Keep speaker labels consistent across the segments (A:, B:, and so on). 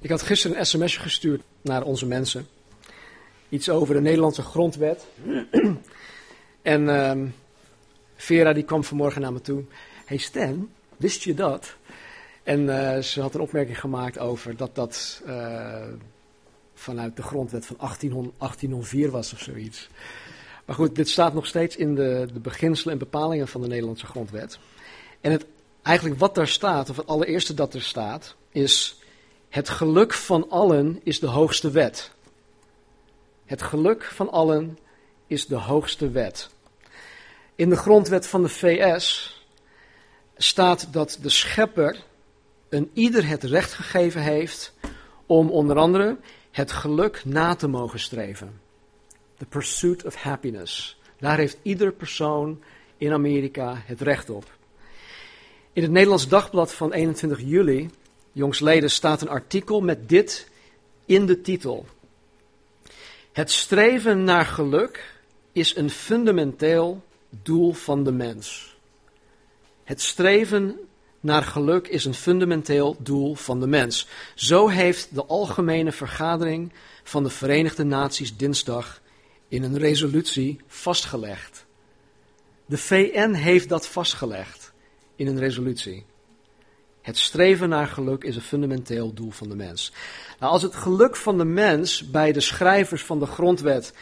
A: Ik had gisteren een sms'je gestuurd naar onze mensen. Iets over de Nederlandse grondwet. en ehm, Vera die kwam vanmorgen naar me toe. Hey Stan, wist je dat? En eh, ze had een opmerking gemaakt over dat dat eh, vanuit de grondwet van 1800, 1804 was of zoiets. Maar goed, dit staat nog steeds in de, de beginselen en bepalingen van de Nederlandse grondwet. En het, eigenlijk wat daar staat, of het allereerste dat er staat, is het geluk van allen is de hoogste wet. Het geluk van allen is de hoogste wet. In de grondwet van de VS staat dat de schepper een ieder het recht gegeven heeft om onder andere het geluk na te mogen streven. The pursuit of happiness. Daar heeft ieder persoon in Amerika het recht op. In het Nederlands Dagblad van 21 juli jongsleden staat een artikel met dit in de titel. Het streven naar geluk is een fundamenteel doel van de mens. Het streven naar geluk is een fundamenteel doel van de mens. Zo heeft de Algemene Vergadering van de Verenigde Naties dinsdag in een resolutie vastgelegd. De VN heeft dat vastgelegd in een resolutie. Het streven naar geluk is een fundamenteel doel van de mens. Nou, als het geluk van de mens bij de schrijvers van de grondwet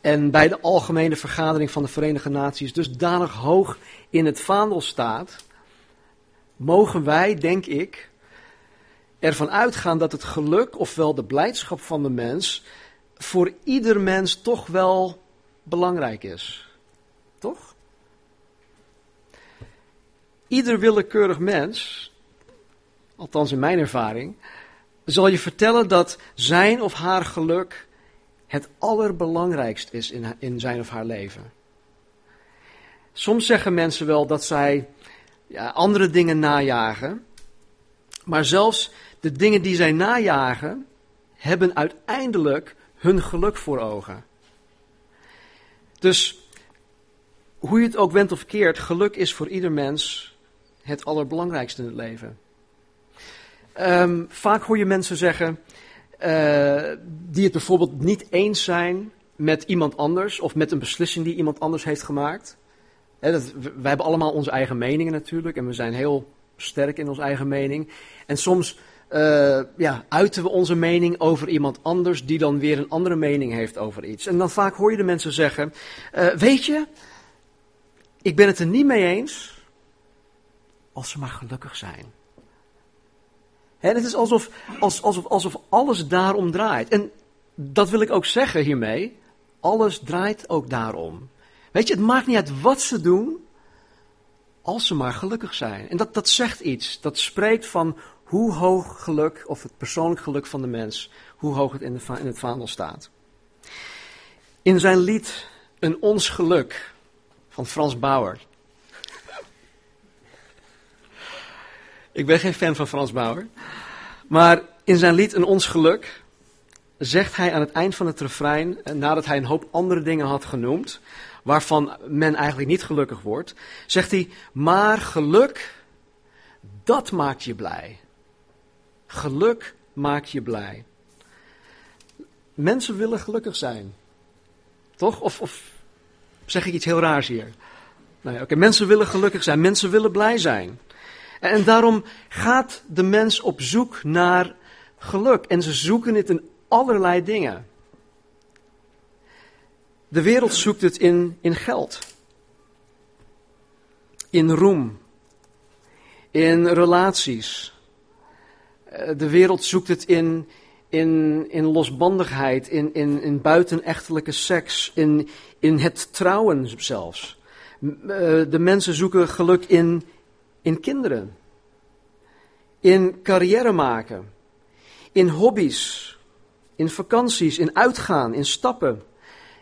A: en bij de Algemene Vergadering van de Verenigde Naties dusdanig hoog in het vaandel staat, mogen wij, denk ik, ervan uitgaan dat het geluk, ofwel de blijdschap van de mens, voor ieder mens toch wel belangrijk is. Toch? Ieder willekeurig mens althans in mijn ervaring, zal je vertellen dat zijn of haar geluk het allerbelangrijkst is in, in zijn of haar leven. Soms zeggen mensen wel dat zij ja, andere dingen najagen, maar zelfs de dingen die zij najagen, hebben uiteindelijk hun geluk voor ogen. Dus hoe je het ook went of keert, geluk is voor ieder mens het allerbelangrijkste in het leven. Um, vaak hoor je mensen zeggen uh, die het bijvoorbeeld niet eens zijn met iemand anders of met een beslissing die iemand anders heeft gemaakt. Dat, wij hebben allemaal onze eigen meningen natuurlijk en we zijn heel sterk in onze eigen mening. En soms uh, ja, uiten we onze mening over iemand anders die dan weer een andere mening heeft over iets. En dan vaak hoor je de mensen zeggen, uh, weet je, ik ben het er niet mee eens als ze maar gelukkig zijn het is alsof alles daarom draait. En dat wil ik ook zeggen hiermee. Alles draait ook daarom. Weet je, het maakt niet uit wat ze doen, als ze maar gelukkig zijn. En dat, dat zegt iets. Dat spreekt van hoe hoog geluk, of het persoonlijk geluk van de mens, hoe hoog het in, de, in het vaandel staat. In zijn lied Een Ons Geluk van Frans Bauer. Ik ben geen fan van Frans Bauer. Maar in zijn lied Een Ons Geluk zegt hij aan het eind van het refrein, eh, nadat hij een hoop andere dingen had genoemd, waarvan men eigenlijk niet gelukkig wordt, zegt hij, maar geluk, dat maakt je blij. Geluk maakt je blij. Mensen willen gelukkig zijn. Toch? Of, zeg ik iets heel raars hier? Nee, oké, mensen willen gelukkig zijn. Mensen willen blij zijn. En daarom gaat de mens op zoek naar geluk. En ze zoeken het in allerlei dingen. De wereld zoekt het in, in geld, in roem, in relaties. Eh, de wereld zoekt het in, in, in losbandigheid, in, in, in buitenechtelijke seks, in, in het trouwen zelfs. Eh, de mensen zoeken geluk in, in kinderen, in carrière maken, in hobby's, in vakanties, in uitgaan, in stappen,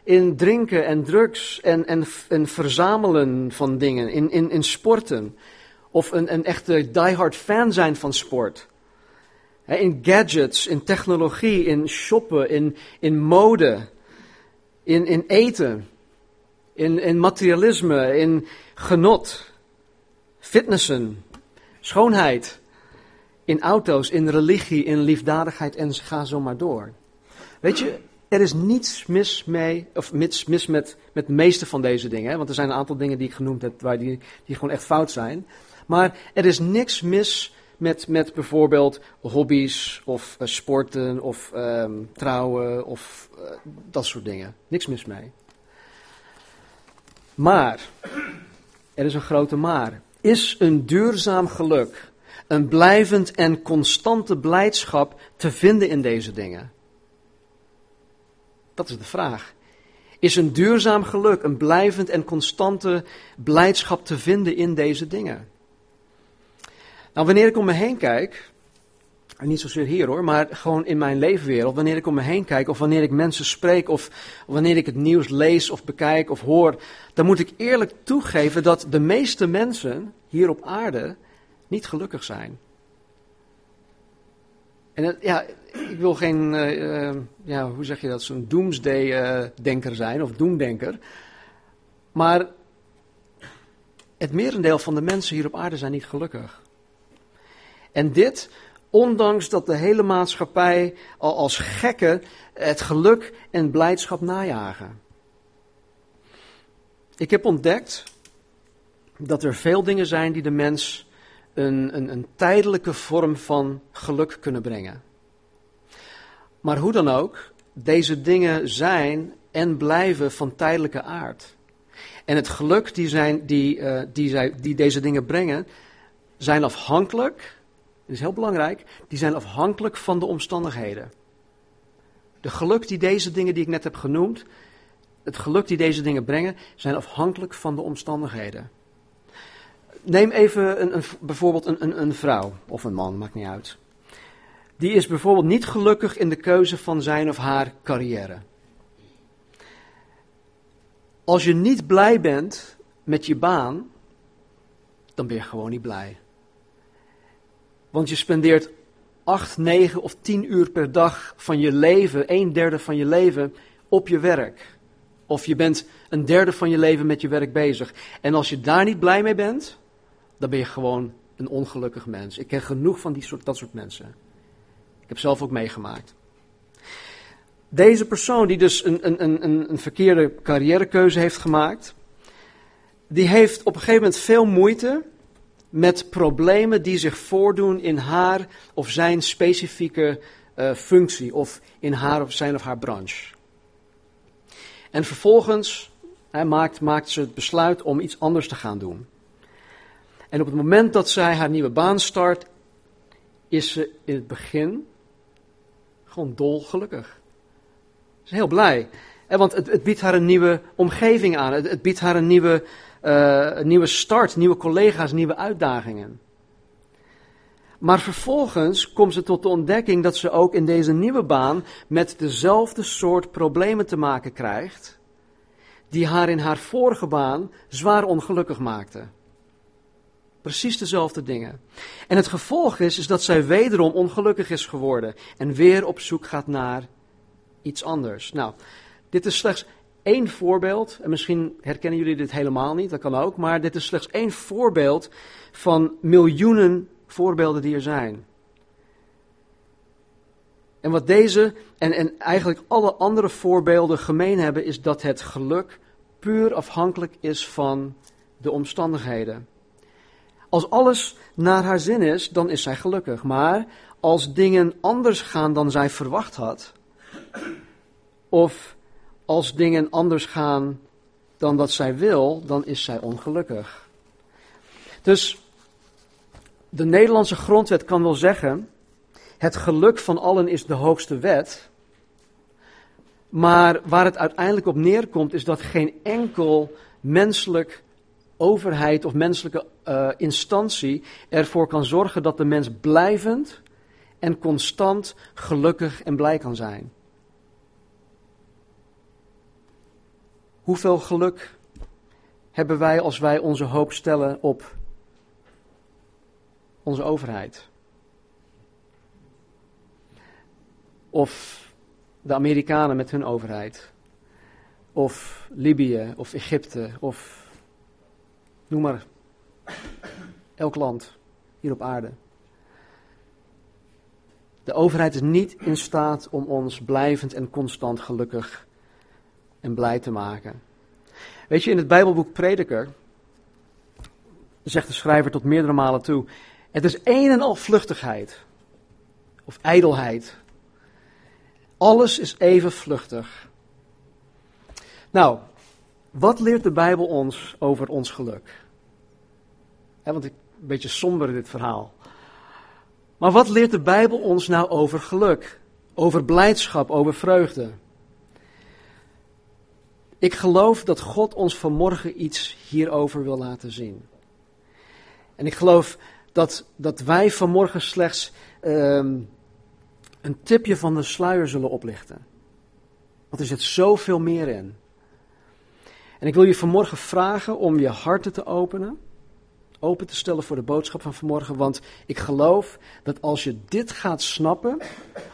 A: in drinken en drugs en, en, en verzamelen van dingen, in, in, in sporten. Of een, een echte diehard fan zijn van sport. In gadgets, in technologie, in shoppen, in, in mode, in, in eten, in, in materialisme, in genot fitnessen, schoonheid, in auto's, in religie, in liefdadigheid en ga zo maar door. Weet je, er is niets mis mee, of mis, mis met, met de meeste van deze dingen. Hè? Want er zijn een aantal dingen die ik genoemd heb waar die, die gewoon echt fout zijn. Maar er is niks mis met, met bijvoorbeeld hobby's of uh, sporten of um, trouwen of uh, dat soort dingen. Niks mis mee. Maar, er is een grote maar. Is een duurzaam geluk, een blijvend en constante blijdschap te vinden in deze dingen? Dat is de vraag. Is een duurzaam geluk, een blijvend en constante blijdschap te vinden in deze dingen? Nou, wanneer ik om me heen kijk, en niet zozeer hier hoor, maar gewoon in mijn leefwereld, wanneer ik om me heen kijk, of wanneer ik mensen spreek, of wanneer ik het nieuws lees of bekijk of hoor, dan moet ik eerlijk toegeven dat de meeste mensen hier op aarde niet gelukkig zijn. En ja, ik wil geen, uh, ja, hoe zeg je dat, zo'n doomsday-denker zijn, of doemdenker. Maar het merendeel van de mensen hier op aarde zijn niet gelukkig. En dit, ondanks dat de hele maatschappij al als gekken het geluk en blijdschap najagen. Ik heb ontdekt dat er veel dingen zijn die de mens een, een, een tijdelijke vorm van geluk kunnen brengen. Maar hoe dan ook, deze dingen zijn en blijven van tijdelijke aard. En het geluk die, zijn, die, uh, die, zij, die deze dingen brengen, zijn afhankelijk dat is heel belangrijk, die zijn afhankelijk van de omstandigheden. De geluk die deze dingen die ik net heb genoemd, het geluk die deze dingen brengen, zijn afhankelijk van de omstandigheden. Neem even een, een, bijvoorbeeld een, een, een vrouw of een man, maakt niet uit. Die is bijvoorbeeld niet gelukkig in de keuze van zijn of haar carrière. Als je niet blij bent met je baan, dan ben je gewoon niet blij. Want je spendeert 8, 9 of 10 uur per dag van je leven, een derde van je leven, op je werk. Of je bent een derde van je leven met je werk bezig. En als je daar niet blij mee bent, dan ben je gewoon een ongelukkig mens. Ik ken genoeg van die soort, dat soort mensen. Ik heb zelf ook meegemaakt. Deze persoon die dus een, een, een, een verkeerde carrièrekeuze heeft gemaakt, die heeft op een gegeven moment veel moeite met problemen die zich voordoen in haar of zijn specifieke uh, functie of in haar of zijn of haar branche. En vervolgens maakt, maakt ze het besluit om iets anders te gaan doen. En op het moment dat zij haar nieuwe baan start, is ze in het begin gewoon dolgelukkig. Ze is heel blij. Want het, het, biedt haar een nieuwe omgeving aan. Het biedt haar een nieuwe uh, een nieuwe start, nieuwe collega's, nieuwe uitdagingen. Maar vervolgens komt ze tot de ontdekking dat ze ook in deze nieuwe baan met dezelfde soort problemen te maken krijgt, die haar in haar vorige baan zwaar ongelukkig maakten. Precies dezelfde dingen. En het gevolg is, is dat zij wederom ongelukkig is geworden en weer op zoek gaat naar iets anders. Nou, dit is slechts één voorbeeld, en misschien herkennen jullie dit helemaal niet, dat kan ook, maar dit is slechts één voorbeeld van miljoenen voorbeelden die er zijn. En wat deze en, en eigenlijk alle andere voorbeelden gemeen hebben, is dat het geluk puur afhankelijk is van de omstandigheden. Als alles naar haar zin is, dan is zij gelukkig. Maar als dingen anders gaan dan zij verwacht had, of als dingen anders gaan dan dat zij wil, dan is zij ongelukkig. Dus de Nederlandse grondwet kan wel zeggen: het geluk van allen is de hoogste wet. Maar waar het uiteindelijk op neerkomt, is dat geen enkel menselijk overheid of menselijke uh, instantie ervoor kan zorgen dat de mens blijvend en constant gelukkig en blij kan zijn. Hoeveel geluk hebben wij als wij onze hoop stellen op onze overheid? Of de Amerikanen met hun overheid? Of Libië of Egypte of noem maar elk land hier op aarde. De overheid is niet in staat om ons blijvend en constant gelukkig en blij te maken. Weet je, in het Bijbelboek Prediker zegt de schrijver tot meerdere malen toe: het is een en al vluchtigheid of ijdelheid. Alles is even vluchtig. Nou, wat leert de Bijbel ons over ons geluk? want ik, een beetje somber dit verhaal. Maar wat leert de Bijbel ons nou over geluk? Over blijdschap, over vreugde? Ik geloof dat God ons vanmorgen iets hierover wil laten zien. En ik geloof dat, dat wij vanmorgen slechts ehm, een tipje van de sluier zullen oplichten. Want er zit zoveel meer in. En ik wil je vanmorgen vragen om je harten te openen. Open te stellen voor de boodschap van vanmorgen. Want ik geloof dat als je dit gaat snappen,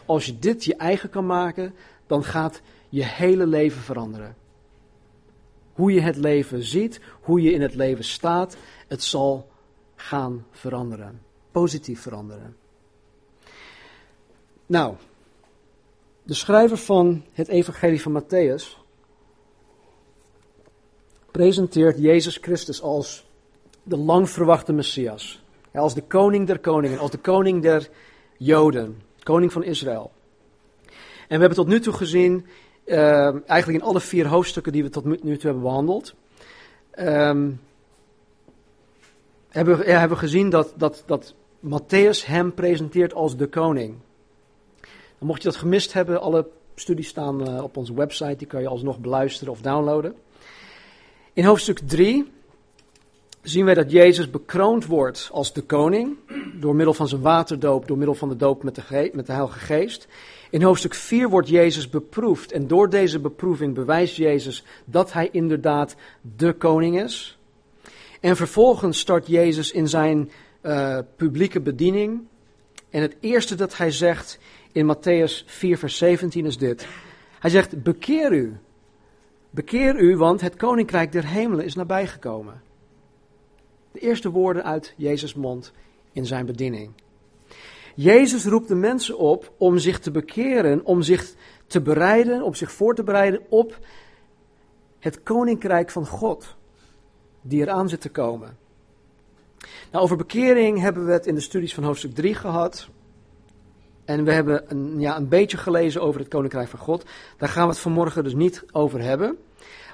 A: als je dit je eigen kan maken, dan gaat je hele leven veranderen. Hoe je het leven ziet, hoe je in het leven staat, het zal gaan veranderen. Positief veranderen. Nou, de schrijver van het Evangelie van Matthäus presenteert Jezus Christus als de lang verwachte Messias. Als de koning der koningen, als de koning der Joden, koning van Israël. En we hebben tot nu toe gezien, uh, eigenlijk in alle vier hoofdstukken die we tot nu toe hebben behandeld, um, hebben, we, hebben gezien dat, dat, dat Matthäus hem presenteert als de koning. Mocht je dat gemist hebben, alle studies staan uh, op onze website, die kan je alsnog beluisteren of downloaden. In hoofdstuk 3 zien wij dat Jezus bekroond wordt als de koning, door middel van zijn waterdoop, door middel van de doop met de, met de Heilige Geest. In hoofdstuk 4 wordt Jezus beproefd en door deze beproeving bewijst Jezus dat hij inderdaad de koning is. En vervolgens start Jezus in zijn uh, publieke bediening. En het eerste dat hij zegt in Matthäus 4, vers 17 is dit. Hij zegt: Bekeer u. Bekeer u, want het koninkrijk der hemelen is nabijgekomen. De eerste woorden uit Jezus' mond in zijn bediening. Jezus roept de mensen op om zich te bekeren, om zich te bereiden, om zich voor te bereiden op het koninkrijk van God, die eraan zit te komen. Nou, over bekering hebben we het in de studies van hoofdstuk 3 gehad. En we hebben ja, een beetje gelezen over het koninkrijk van God. Daar gaan we het vanmorgen dus niet over hebben.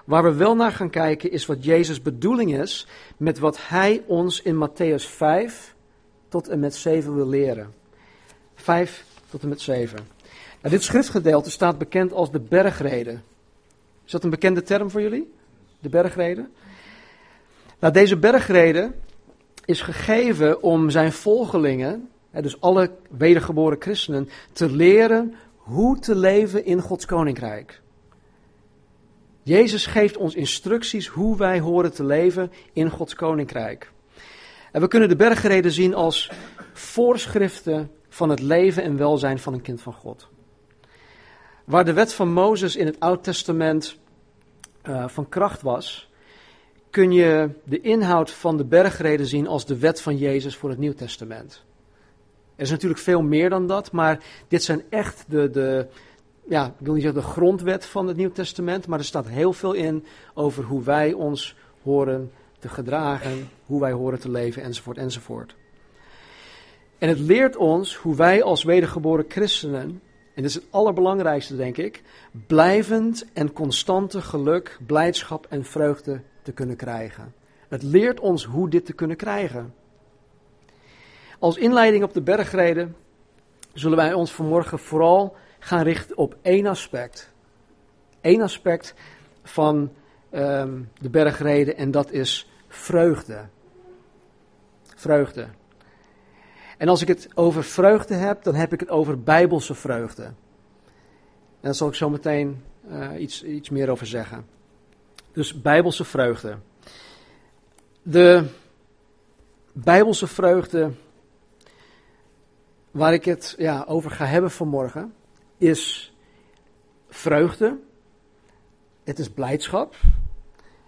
A: Waar we wel naar gaan kijken is wat Jezus' bedoeling is met wat hij ons in Matthäus 5 tot en met 7 wil leren. 5 tot en met 7. Nou, dit schriftgedeelte staat bekend als de bergreden. Is dat een bekende term voor jullie? De bergreden? Nou, deze bergreden is gegeven om zijn volgelingen, dus alle wedergeboren christenen, te leren hoe te leven in Gods koninkrijk. Jezus geeft ons instructies hoe wij horen te leven in Gods koninkrijk. En we kunnen de bergreden zien als voorschriften van het leven en welzijn van een kind van God. Waar de wet van Mozes in het Oud Testament uh, van kracht was, kun je de inhoud van de bergreden zien als de wet van Jezus voor het Nieuw Testament. Er is natuurlijk veel meer dan dat, maar dit zijn echt de, de, ja, ik wil niet zeggen de grondwet van het Nieuw Testament, maar er staat heel veel in over hoe wij ons horen te gedragen, hoe wij horen te leven, enzovoort, enzovoort. En het leert ons hoe wij als wedergeboren christenen, en dit is het allerbelangrijkste denk ik, blijvend en constante geluk, blijdschap en vreugde te kunnen krijgen. Het leert ons hoe dit te kunnen krijgen. Als inleiding op de bergreden zullen wij ons vanmorgen vooral gaan richten op één aspect. Eén aspect van um, de bergreden en dat is vreugde. Vreugde. En als ik het over vreugde heb, dan heb ik het over bijbelse vreugde. En daar zal ik zo meteen uh, iets, iets meer over zeggen. Dus bijbelse vreugde. De bijbelse vreugde waar ik het ja, over ga hebben vanmorgen is vreugde. Het is blijdschap.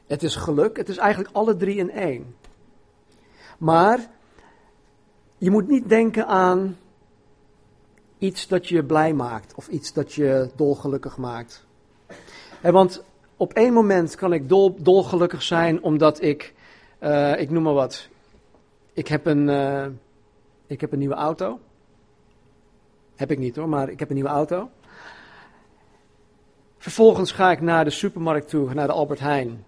A: Het is geluk. Het is eigenlijk alle drie in één. Maar je moet niet denken aan iets dat je blij maakt of iets dat je dolgelukkig maakt. En want op één moment kan ik dol, dolgelukkig zijn omdat ik, uh, ik noem maar wat, ik heb een, uh, ik heb een nieuwe auto. Heb ik niet hoor, maar ik heb een nieuwe auto. Vervolgens ga ik naar de supermarkt toe, naar de Albert Heijn.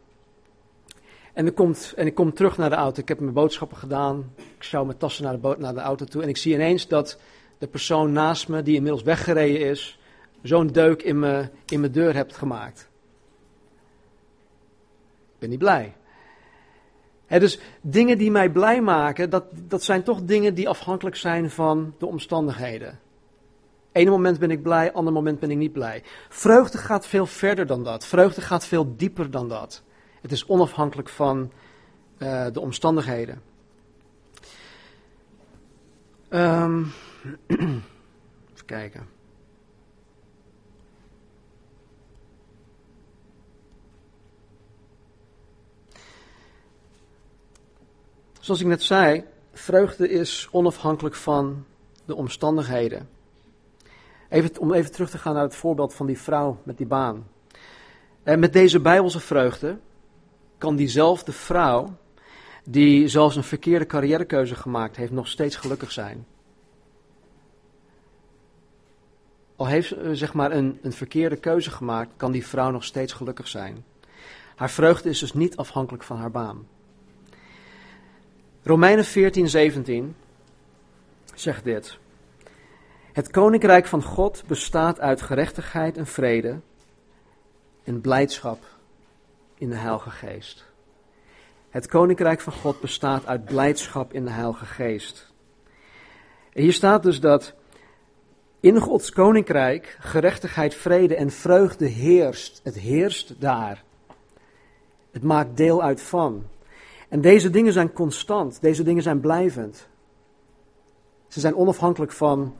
A: En, er komt, en ik kom terug naar de auto. Ik heb mijn boodschappen gedaan. Ik sjouw mijn tassen naar de, naar de auto toe. En ik zie ineens dat de persoon naast me, die inmiddels weggereden is, zo'n deuk in mijn, in mijn deur hebt gemaakt. Ik ben niet blij. dus dingen die mij blij maken, dat, dat zijn toch dingen die afhankelijk zijn van de omstandigheden. Ene moment ben ik blij, ander moment ben ik niet blij. Vreugde gaat veel verder dan dat. Vreugde gaat veel dieper dan dat. Het is onafhankelijk van uh, de omstandigheden. Um, even kijken. Zoals ik net zei, vreugde is onafhankelijk van de omstandigheden. Even, om even terug te gaan naar het voorbeeld van die vrouw met die baan. En met deze bijbelse vreugde kan diezelfde vrouw, die zelfs een verkeerde carrièrekeuze gemaakt heeft, nog steeds gelukkig zijn. Al heeft ze zeg maar een, een verkeerde keuze gemaakt, kan die vrouw nog steeds gelukkig zijn. Haar vreugde is dus niet afhankelijk van haar baan. Romeinen 14, 17 zegt dit. Het koninkrijk van God bestaat uit gerechtigheid en vrede en blijdschap in de Heilige Geest. Het koninkrijk van God bestaat uit blijdschap in de Heilige Geest. Hier staat dus dat in Gods koninkrijk gerechtigheid, vrede en vreugde heerst. Het heerst daar. Het maakt deel uit van. En deze dingen zijn constant, deze dingen zijn blijvend. Ze zijn onafhankelijk van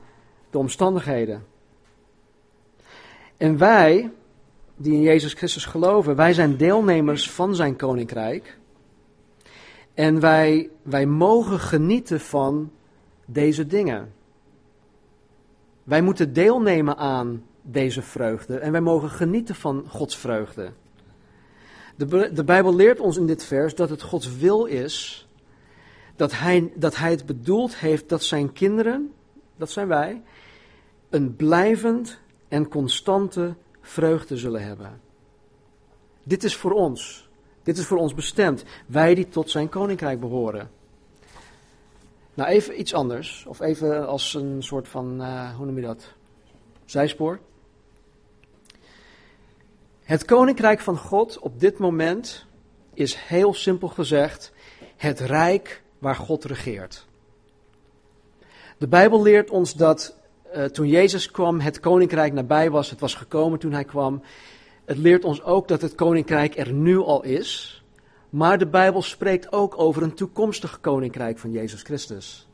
A: de omstandigheden. En wij, die in Jezus Christus geloven, wij zijn deelnemers van zijn koninkrijk. En wij, wij mogen genieten van deze dingen. Wij moeten deelnemen aan deze vreugde en wij mogen genieten van Gods vreugde. De, de Bijbel leert ons in dit vers dat het Gods wil is dat hij, dat hij het bedoeld heeft dat zijn kinderen, dat zijn wij, een blijvend en constante vreugde zullen hebben. Dit is voor ons. Dit is voor ons bestemd. Wij die tot zijn koninkrijk behoren. Nou, even iets anders. Of even als een soort van, uh, hoe noem je dat? Zijspoor. Het koninkrijk van God op dit moment is heel simpel gezegd het rijk waar God regeert. De Bijbel leert ons dat uh, toen Jezus kwam, het koninkrijk nabij was. Het was gekomen toen hij kwam. Het leert ons ook dat het koninkrijk er nu al is. Maar de Bijbel spreekt ook over een toekomstig koninkrijk van Jezus Christus.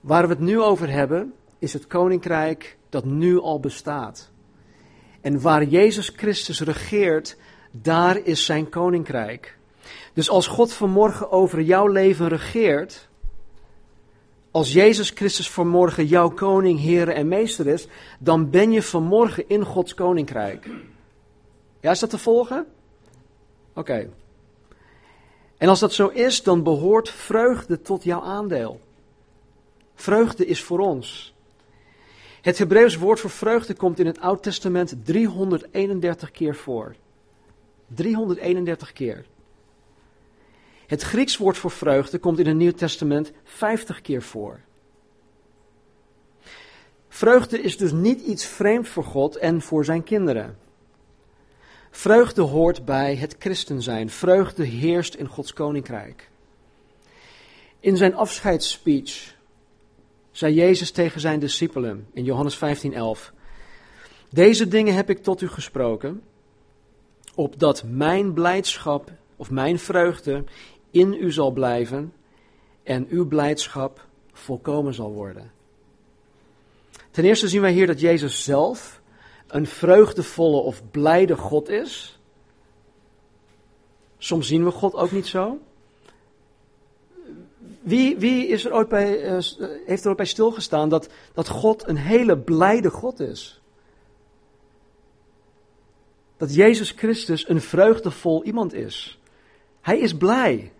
A: Waar we het nu over hebben, is het koninkrijk dat nu al bestaat. En waar Jezus Christus regeert, daar is zijn koninkrijk. Dus als God vanmorgen over jouw leven regeert, als Jezus Christus vanmorgen jouw koning, Heer en meester is, dan ben je vanmorgen in Gods koninkrijk. Ja, is dat te volgen? Oké. En als dat zo is, dan behoort vreugde tot jouw aandeel. Vreugde is voor ons. Het Hebreeuws woord voor vreugde komt in het Oud Testament 331 keer voor. 331 keer. Het Grieks woord voor vreugde komt in het Nieuw Testament 50 keer voor. Vreugde is dus niet iets vreemd voor God en voor zijn kinderen. Vreugde hoort bij het christen zijn. Vreugde heerst in Gods koninkrijk. In zijn afscheidsspeech zei Jezus tegen zijn discipelen in Johannes 15:11: Deze dingen heb ik tot u gesproken, opdat mijn blijdschap of mijn vreugde in u zal blijven en uw blijdschap volkomen zal worden. Ten eerste zien wij hier dat Jezus zelf een vreugdevolle of blijde God is. Soms zien we God ook niet zo. wie, wie is er ooit bij, eh, heeft er ooit bij stilgestaan dat, dat God een hele blijde God is? Dat Jezus Christus een vreugdevol iemand is. Hij is blij.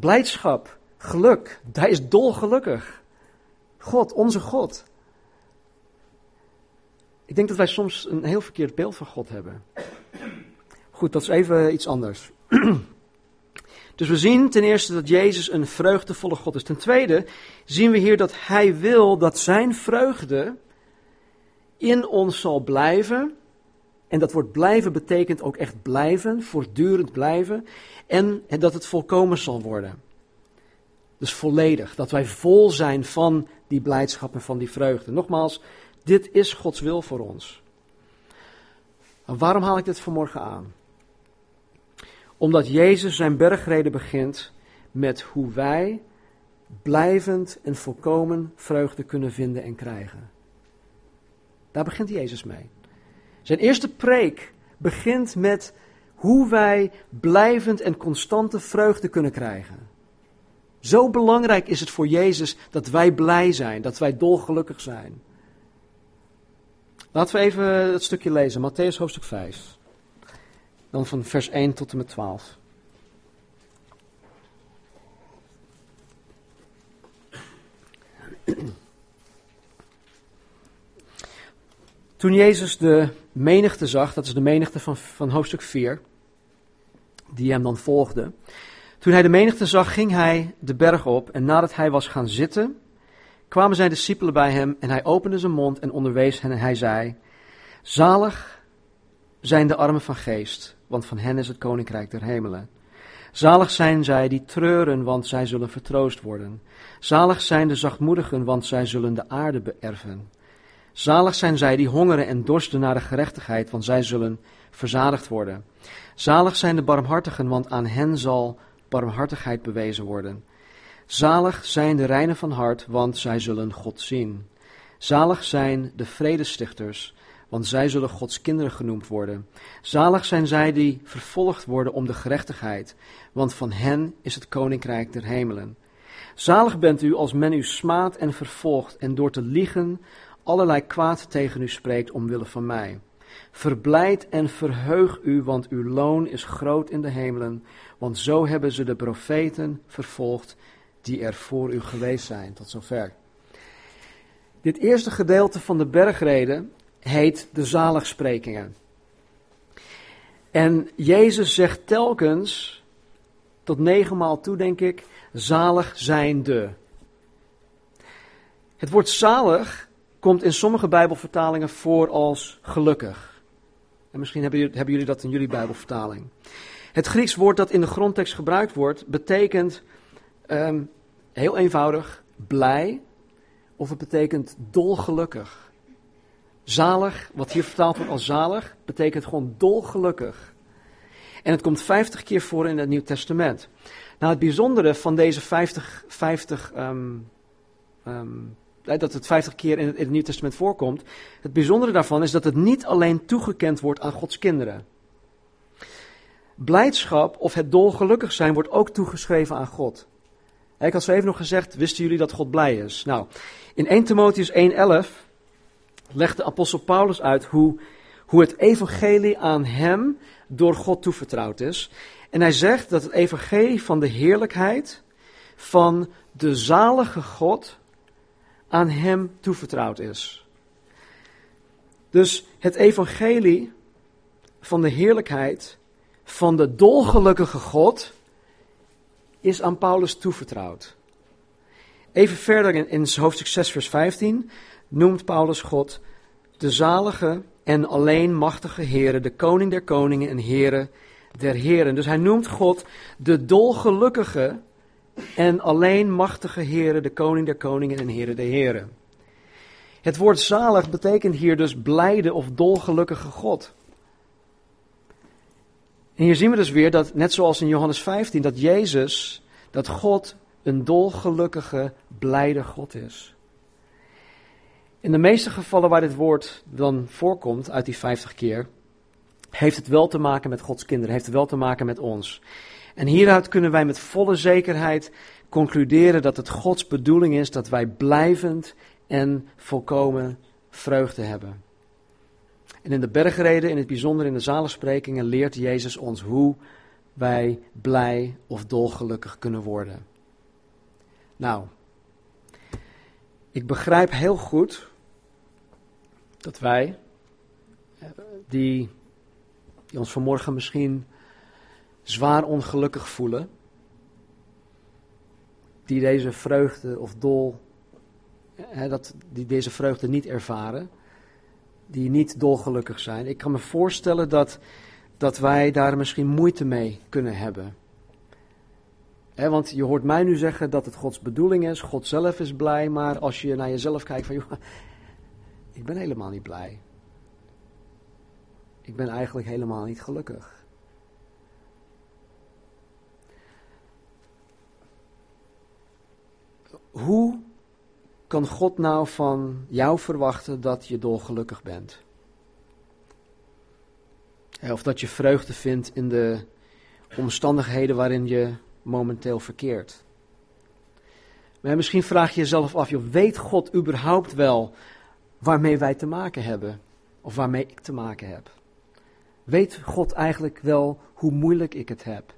A: Blijdschap, geluk. Hij is dolgelukkig. God, onze God. Ik denk dat wij soms een heel verkeerd beeld van God hebben. Goed, dat is even iets anders. Dus we zien ten eerste dat Jezus een vreugdevolle God is. Ten tweede zien we hier dat Hij wil dat Zijn vreugde in ons zal blijven. En dat woord blijven betekent ook echt blijven, voortdurend blijven. En dat het volkomen zal worden. Dus volledig, dat wij vol zijn van die blijdschap en van die vreugde. Nogmaals, dit is Gods wil voor ons. En waarom haal ik dit vanmorgen aan? Omdat Jezus zijn bergreden begint met hoe wij blijvend en volkomen vreugde kunnen vinden en krijgen. Daar begint Jezus mee. Zijn eerste preek begint met hoe wij blijvend en constante vreugde kunnen krijgen. Zo belangrijk is het voor Jezus dat wij blij zijn, dat wij dolgelukkig zijn. Laten we even het stukje lezen, Matthäus hoofdstuk 5. Dan van vers 1 tot en met 12. Toen Jezus de menigte zag, dat is de menigte van, van hoofdstuk 4, die hem dan volgde. Toen hij de menigte zag, ging hij de berg op en nadat hij was gaan zitten, kwamen zijn discipelen bij hem en hij opende zijn mond en onderwees hen en hij zei, zalig zijn de armen van geest, want van hen is het koninkrijk der hemelen. Zalig zijn zij die treuren, want zij zullen vertroost worden. Zalig zijn de zachtmoedigen, want zij zullen de aarde beërven. Zalig zijn zij die hongeren en dorsten naar de gerechtigheid, want zij zullen verzadigd worden. Zalig zijn de barmhartigen, want aan hen zal barmhartigheid bewezen worden. Zalig zijn de reinen van hart, want zij zullen God zien. Zalig zijn de vredestichters, want zij zullen Gods kinderen genoemd worden. Zalig zijn zij die vervolgd worden om de gerechtigheid, want van hen is het koninkrijk der hemelen. Zalig bent u als men u smaadt en vervolgt en door te liegen allerlei kwaad tegen u spreekt omwille van mij. Verblijd en verheug u, want uw loon is groot in de hemelen, want zo hebben ze de profeten vervolgd die er voor u geweest zijn. Tot zover. Dit eerste gedeelte van de bergreden heet de zaligsprekingen. En Jezus zegt telkens, tot negenmaal toe denk ik, zalig zijn de. Het woord zalig komt in sommige Bijbelvertalingen voor als gelukkig. En misschien hebben jullie, dat in jullie Bijbelvertaling. Het Grieks woord dat in de grondtekst gebruikt wordt, betekent ehm, heel eenvoudig blij, of het betekent dolgelukkig. Zalig, wat hier vertaald wordt als zalig, betekent gewoon dolgelukkig. En het komt 50 keer voor in het Nieuw Testament. Nou, het bijzondere van deze 50, 50 um, um, dat het 50 keer in het, in Nieuw Testament voorkomt, het bijzondere daarvan is dat het niet alleen toegekend wordt aan Gods kinderen. Blijdschap of het dolgelukkig zijn wordt ook toegeschreven aan God. Ik had zo even nog gezegd, wisten jullie dat God blij is? Nou, in 1 Timotheus 1:11 legt de apostel Paulus uit hoe, hoe het evangelie aan hem door God toevertrouwd is. En hij zegt dat het evangelie van de heerlijkheid van de zalige God aan hem toevertrouwd is. Dus het evangelie van de heerlijkheid van de dolgelukkige God is aan Paulus toevertrouwd. Even verder in, in hoofdstuk 6, vers 15 noemt Paulus God de zalige en alleen machtige Heere, de koning der koningen en Heere der heren. Dus hij noemt God de dolgelukkige en alleen machtige Heere, de koning der koningen en Heere der heren. Het woord zalig betekent hier dus blijde of dolgelukkige God. En hier zien we dus weer dat, net zoals in Johannes 15, dat Jezus, dat God een dolgelukkige, blijde God is. In de meeste gevallen waar dit woord dan voorkomt, uit die 50 keer, heeft het wel te maken met Gods kinderen, heeft het wel te maken met ons. En hieruit kunnen wij met volle zekerheid concluderen dat het Gods bedoeling is dat wij blijvend en volkomen vreugde hebben. En in de bergreden, in het bijzonder in de zalensprekingen, leert Jezus ons hoe wij blij of dolgelukkig kunnen worden. Nou, ik begrijp heel goed dat wij, die, die ons vanmorgen misschien zwaar ongelukkig voelen, die deze vreugde of dol, hè, dat, die deze vreugde niet ervaren, die niet dolgelukkig zijn. Ik kan me voorstellen dat, dat wij daar misschien moeite mee kunnen hebben. want je hoort mij nu zeggen dat het Gods bedoeling is, God zelf is blij, maar als je naar jezelf kijkt van, joh, ik ben helemaal niet blij. Ik ben eigenlijk helemaal niet gelukkig. Hoe kan God nou van jou verwachten dat je dolgelukkig bent? Of dat je vreugde vindt in de omstandigheden waarin je momenteel verkeert. Maar misschien vraag je jezelf af, joh, weet God überhaupt wel waarmee wij te maken hebben? Of waarmee ik te maken heb? Weet God eigenlijk wel hoe moeilijk ik het heb?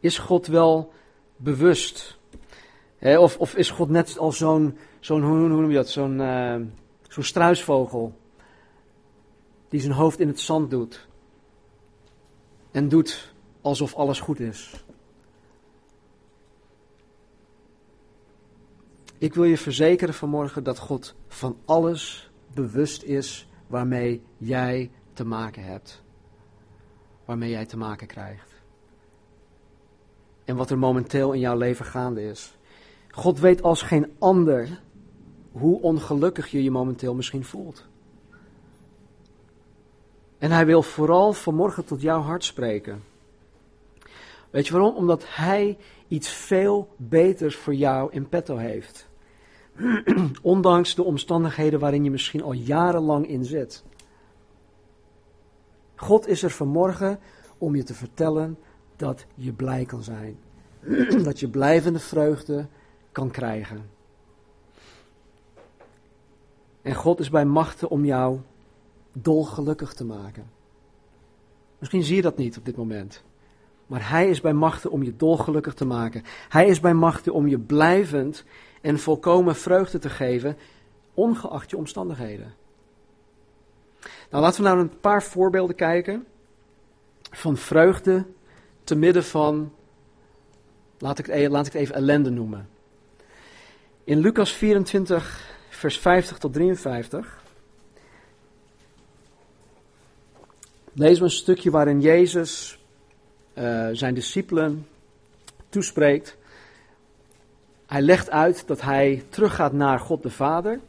A: Is God wel bewust? of, of, is God net als zo'n, zo'n hoe, noem je dat, zo'n, uh, zo'n struisvogel die zijn hoofd in het zand doet en doet alsof alles goed is? Ik wil je verzekeren vanmorgen dat God van alles bewust is waarmee jij te maken hebt. Waarmee jij te maken krijgt en wat er momenteel in jouw leven gaande is. God weet als geen ander hoe ongelukkig je je momenteel misschien voelt. En hij wil vooral vanmorgen tot jouw hart spreken. Weet je waarom? Omdat hij iets veel beters voor jou in petto heeft. Ondanks de omstandigheden waarin je misschien al jarenlang in zit. God is er vanmorgen om je te vertellen dat je blij kan zijn. dat je blijvende vreugde kan krijgen. En God is bij machten om jou dolgelukkig te maken. Misschien zie je dat niet op dit moment. Maar Hij is bij machten om je dolgelukkig te maken. Hij is bij machten om je blijvend en volkomen vreugde te geven, ongeacht je omstandigheden. Nou, laten we nou een paar voorbeelden kijken van vreugde te midden van, laat ik, het, e- laat ik het even ellende noemen. In Lucas 24, vers 50 tot 53, lezen we een stukje waarin Jezus uh, zijn discipelen toespreekt. Hij legt uit dat hij teruggaat naar God de Vader.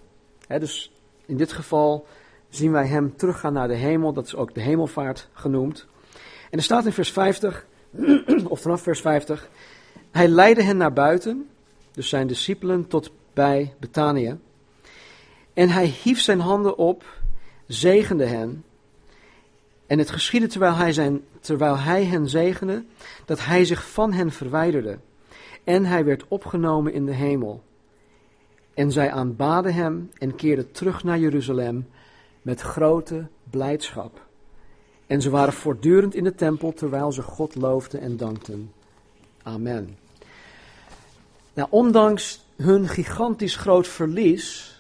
A: dus in dit geval zien wij hem teruggaan naar de hemel. Dat is ook de hemelvaart genoemd. En er staat in vers 50: of vanaf vers 50. Hij leidde hen naar buiten, dus zijn discipelen, tot bij Betanië. En hij hief zijn handen op, zegende hen. En het geschiedde terwijl hij, zijn, terwijl hij hen zegende, dat hij zich van hen verwijderde. En hij werd opgenomen in de hemel. En zij aanbaden hem en keerden terug naar Jeruzalem met grote blijdschap. En ze waren voortdurend in de tempel terwijl ze God loofden en dankten. Amen. Nou, ondanks hun gigantisch groot verlies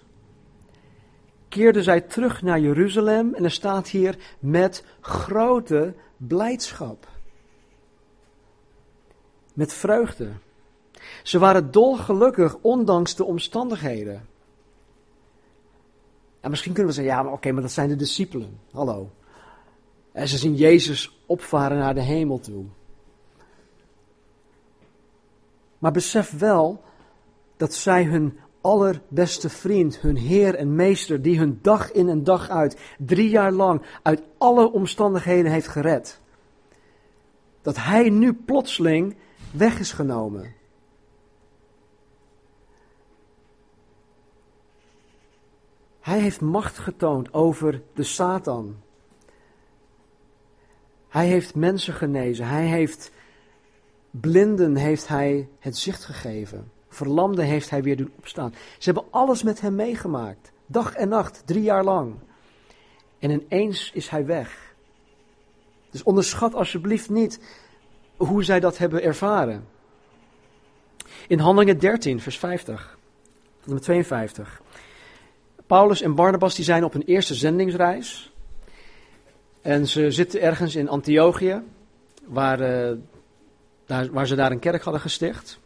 A: keerden zij terug naar Jeruzalem en er staat hier met grote blijdschap. Met vreugde. Ze waren dolgelukkig ondanks de omstandigheden. En misschien kunnen we zeggen, ja, maar oké, maar dat zijn de discipelen. Hallo. En ze zien Jezus opvaren naar de hemel toe. Maar besef wel dat zij hun allerbeste vriend, hun Heer en Meester, die hun dag in en dag uit, drie jaar lang, uit alle omstandigheden heeft gered. Dat Hij nu plotseling weg is genomen. Hij heeft macht getoond over de Satan. Hij heeft mensen genezen. Hij heeft blinden heeft hij het zicht gegeven. Verlamden heeft hij weer doen opstaan. Ze hebben alles met hem meegemaakt. Dag en nacht, drie jaar lang. En ineens is hij weg. Dus onderschat alsjeblieft niet hoe zij dat hebben ervaren. In Handelingen 13, vers 50, tot en 52. Paulus en Barnabas die zijn op een eerste zendingsreis. En ze zitten ergens in Antiochië, waar, uh, daar, waar ze daar een kerk hadden gesticht.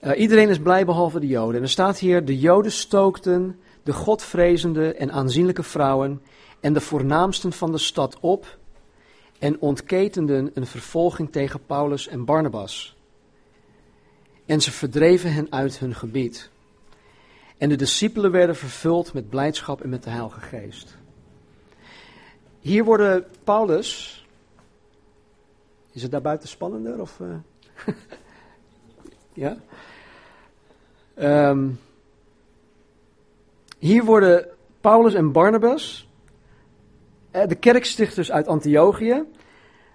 A: Uh, iedereen is blij behalve de Joden. En er staat hier: de Joden stookten de godvrezende en aanzienlijke vrouwen en de voornaamsten van de stad op en ontketenden een vervolging tegen Paulus en Barnabas. En ze verdreven hen uit hun gebied. En de discipelen werden vervuld met blijdschap en met de Heilige Geest. Hier worden Paulus. Is het daar buiten spannender? Of, uh, ja? Um, hier worden Paulus en Barnabas, eh, de kerkstichters uit Antiochië,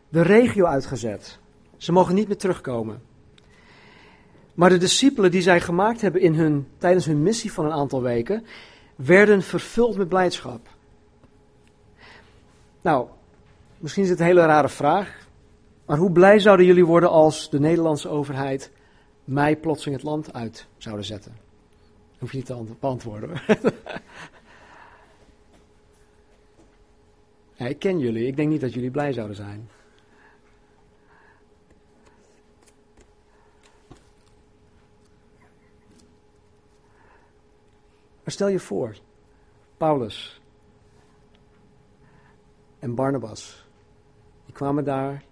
A: de regio uitgezet. Ze mogen niet meer terugkomen. Maar de discipelen die zij gemaakt hebben in hun, tijdens hun missie van een aantal weken, werden vervuld met blijdschap. Nou, misschien is het een hele rare vraag, maar hoe blij zouden jullie worden als de Nederlandse overheid mij plotseling het land uit zouden zetten? Hoef je niet te beantwoorden ik ken jullie, ik denk niet dat jullie blij zouden zijn. Maar stel je voor, Paulus en Barnabas, die kwamen daar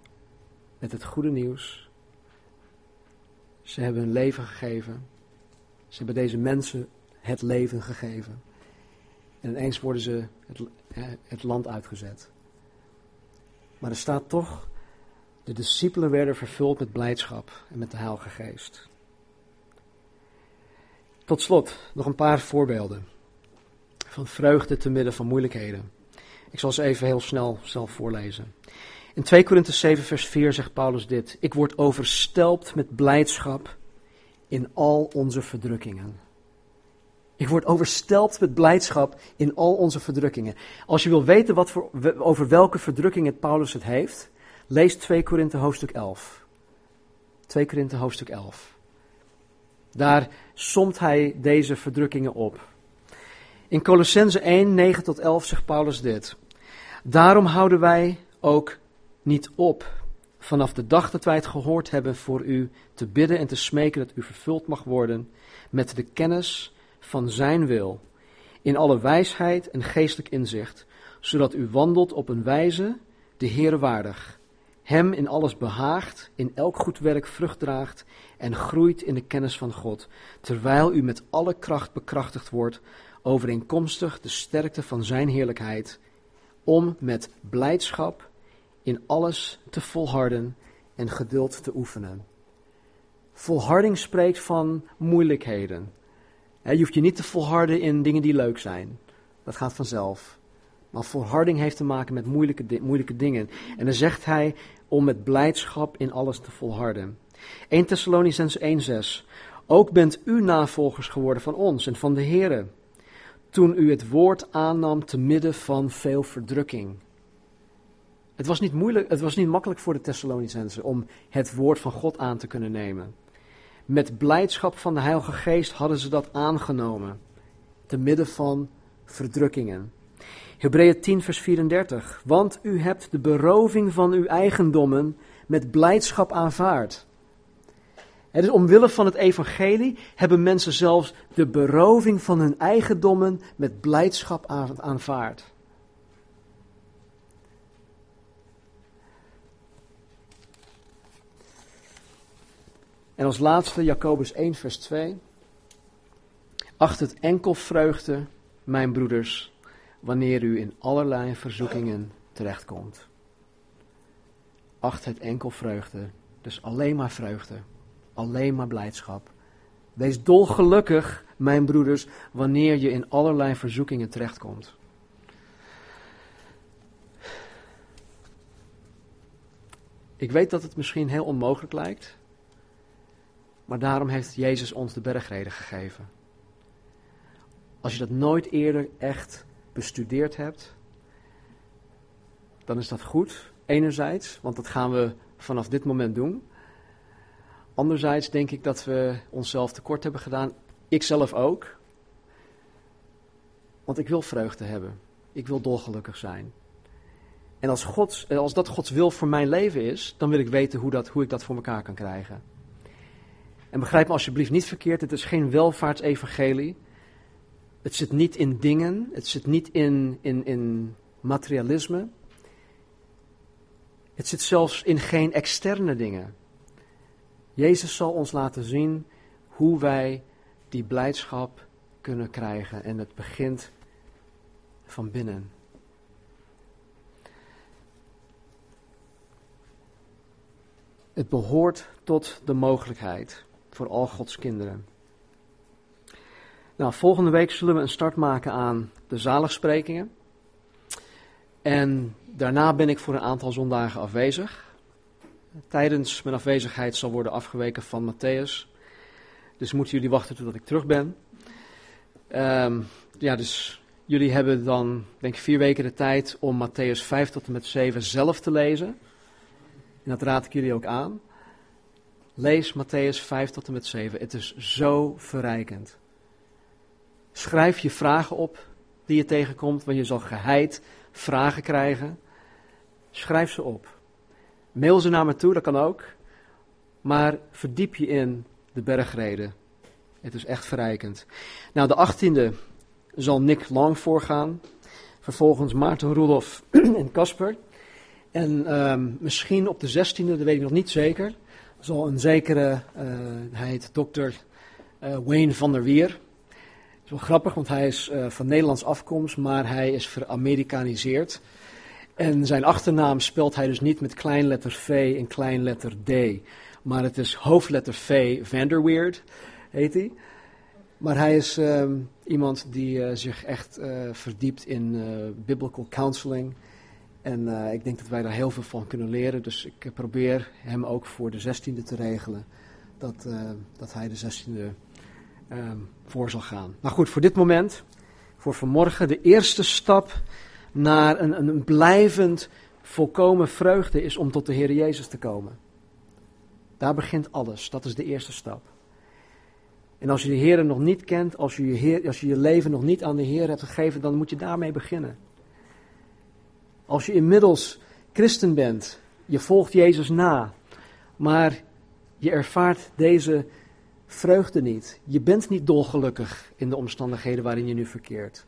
A: met het goede nieuws. Ze hebben hun leven gegeven. Ze hebben deze mensen het leven gegeven. En ineens worden ze het, het land uitgezet. Maar er staat toch, de discipelen werden vervuld met blijdschap en met de Heilige Geest. Tot slot nog een paar voorbeelden van vreugde te midden van moeilijkheden. Ik zal ze even heel snel zelf voorlezen. In 2 Korinthe 7 vers 4 zegt Paulus dit: Ik word overstelpt met blijdschap in al onze verdrukkingen. Ik word overstelpt met blijdschap in al onze verdrukkingen. Als je wil weten wat voor, over welke verdrukkingen Paulus het heeft, lees 2 Korinthe hoofdstuk 11. 2 Korinthe hoofdstuk 11. Daar somt hij deze verdrukkingen op. In Colossense 1, 9 tot 11 zegt Paulus dit. Daarom houden wij ook niet op vanaf de dag dat wij het gehoord hebben voor u te bidden en te smeken dat u vervuld mag worden met de kennis van zijn wil, in alle wijsheid en geestelijk inzicht, zodat u wandelt op een wijze de Heere waardig, hem in alles behaagt, in elk goed werk vrucht draagt en groeit in de kennis van God, terwijl u met alle kracht bekrachtigd wordt, overeenkomstig de sterkte van zijn heerlijkheid, om met blijdschap in alles te volharden en geduld te oefenen. Volharding spreekt van moeilijkheden. Je hoeft je niet te volharden in dingen die leuk zijn. Dat gaat vanzelf. Maar volharding heeft te maken met moeilijke, moeilijke dingen. En dan zegt hij om met blijdschap in alles te volharden. 1 Thessalonians 1:6. Ook bent u navolgers geworden van ons en van de Here. Toen u het woord aannam te midden van veel verdrukking. Het was niet moeilijk, het was niet makkelijk voor de Thessalonicensen om het woord van God aan te kunnen nemen. Met blijdschap van de Heilige Geest hadden ze dat aangenomen, te midden van verdrukkingen. Hebreeën 10, vers 34. Want u hebt de beroving van uw eigendommen met blijdschap aanvaard. Is omwille van het evangelie hebben mensen zelfs de beroving van hun eigendommen met blijdschap aanvaard. En als laatste Jacobus 1, vers 2. Acht het enkel vreugde, mijn broeders, wanneer u in allerlei verzoekingen terechtkomt. Acht het enkel vreugde, dus alleen maar vreugde, alleen maar blijdschap. Wees dolgelukkig, mijn broeders, wanneer je in allerlei verzoekingen terechtkomt. Ik weet dat het misschien heel onmogelijk lijkt, maar daarom heeft Jezus ons de bergreden gegeven. Als je dat nooit eerder echt bestudeerd hebt, dan is dat goed. Enerzijds, want dat gaan we vanaf dit moment doen. Anderzijds denk ik dat we onszelf tekort hebben gedaan. Ik zelf ook. Want ik wil vreugde hebben. Ik wil dolgelukkig zijn. En als, Gods, als dat Gods wil voor mijn leven is, dan wil ik weten hoe, dat, hoe ik dat voor elkaar kan krijgen. En begrijp me alsjeblieft niet verkeerd, het is geen welvaartsevangelie. Het zit niet in dingen, het zit niet in, in, in materialisme. Het zit zelfs in geen externe dingen. Jezus zal ons laten zien hoe wij die blijdschap kunnen krijgen. En het begint van binnen. Het behoort tot de mogelijkheid voor al Gods kinderen. Nou, volgende week zullen we een start maken aan de zaligsprekingen. En daarna ben ik voor een aantal zondagen afwezig. Tijdens mijn afwezigheid zal worden afgeweken van Matthäus. Dus moeten jullie wachten totdat ik terug ben. Um, ja, dus jullie hebben dan, denk ik, vier weken de tijd om Matthäus 5 tot en met 7 zelf te lezen. En dat raad ik jullie ook aan. Lees Matthäus 5 tot en met 7. Het is zo verrijkend. Schrijf je vragen op die je tegenkomt, want je zal geheid vragen krijgen. Schrijf ze op. Mail ze naar me toe, dat kan ook. Maar verdiep je in de bergreden. Het is echt verrijkend. Nou, de achttiende zal Nick Long voorgaan. Vervolgens Maarten Roelof en Casper. En um, misschien op de zestiende, dat weet ik nog niet zeker, zal een zekere, uh, hij heet dokter uh, Wayne van der Wier. Het is wel grappig, want hij is uh, van Nederlands afkomst, maar hij is veramerikaniseerd. En zijn achternaam spelt hij dus niet met kleinletter V en kleinletter D. Maar het is hoofdletter V, Vanderweerd heet hij. Maar hij is uh, iemand die uh, zich echt uh, verdiept in biblical counseling. En ik denk dat wij daar heel veel van kunnen leren. Dus ik probeer hem ook voor de 16e te regelen. Dat, dat hij de 16e ehm, voor zal gaan. Maar goed, voor dit moment, voor vanmorgen, de eerste stap naar een, een blijvend volkomen vreugde is om tot de Heer Jezus te komen. Daar begint alles. Dat is de eerste stap. En als je de Heer nog niet kent, als je je, Heer, als je je leven nog niet aan de Heer hebt gegeven, dan moet je daarmee beginnen. Als je inmiddels christen bent, je volgt Jezus na, maar je ervaart deze vreugde niet, je bent niet dolgelukkig in de omstandigheden waarin je nu verkeert,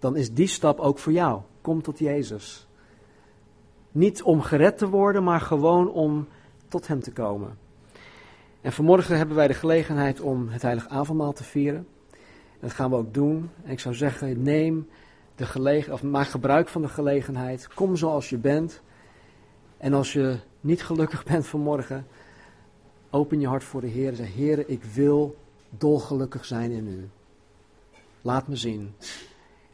A: dan is die stap ook voor jou. Kom tot Jezus. Niet om gered te worden, maar gewoon om tot Hem te komen. En vanmorgen hebben wij de gelegenheid om het heilig avondmaal te vieren. dat gaan we ook doen. En ik zou zeggen, neem de gelegenheid, of maak gebruik van de gelegenheid. Kom zoals je bent. En als je niet gelukkig bent vanmorgen, open je hart voor de Heer en zeg, Heer, ik wil dolgelukkig zijn in U. Laat me zien.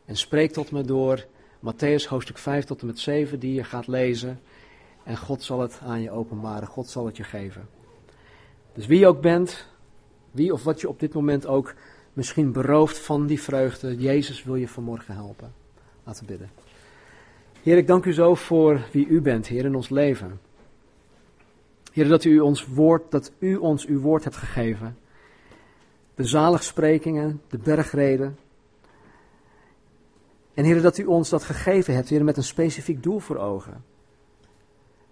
A: En spreek tot me door Matthäus hoofdstuk 5 tot en met 7 die je gaat lezen. En God zal het aan je openbaren, God zal het je geven. Dus wie je ook bent, wie of wat je op dit moment ook misschien berooft van die vreugde, Jezus wil je vanmorgen helpen. Laten we bidden. Heer, ik dank u zo voor wie u bent, Heer, in ons leven. Heer, dat u ons woord, dat u ons uw woord hebt gegeven. De zaligsprekingen, de bergreden. En Heer, dat u ons dat gegeven hebt, Heer, met een specifiek doel voor ogen.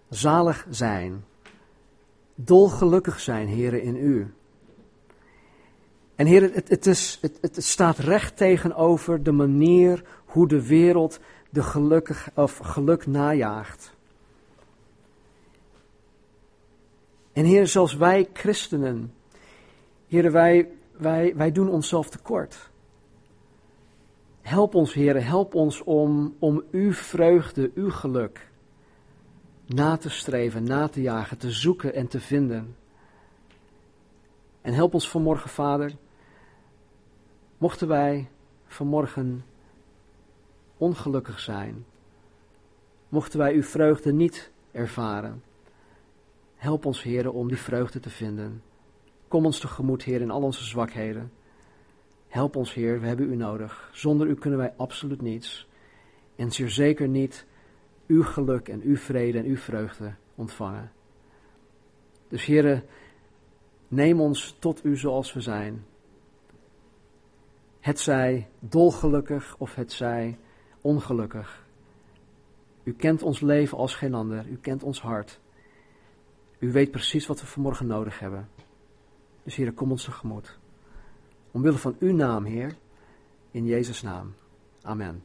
A: Zalig zijn dolgelukkig zijn, heren, in u. En heren, het, het, is, het, het staat recht tegenover de manier hoe de wereld de gelukkig, of geluk najaagt. En heren, zoals wij christenen, heren, wij, wij, wij doen onszelf tekort. Help ons, heren, help ons om, om uw vreugde, uw geluk na te streven, na te jagen, te zoeken en te vinden. En help ons vanmorgen, Vader, mochten wij vanmorgen ongelukkig zijn, mochten wij uw vreugde niet ervaren, Help ons, Heer, om die vreugde te vinden. Kom ons tegemoet, Heer, in al onze zwakheden. Help ons, Heer, we hebben U nodig. Zonder U kunnen wij absoluut niets. En zeer zeker niet uw geluk en uw vrede en uw vreugde ontvangen. Dus Heer, neem ons tot U zoals we zijn. Het zij dolgelukkig of het zij ongelukkig. U kent ons leven als geen ander. U kent ons hart. U weet precies wat we vanmorgen nodig hebben. Dus Heer, kom ons tegemoet. Omwille van uw naam, Heer, in Jezus' naam. Amen.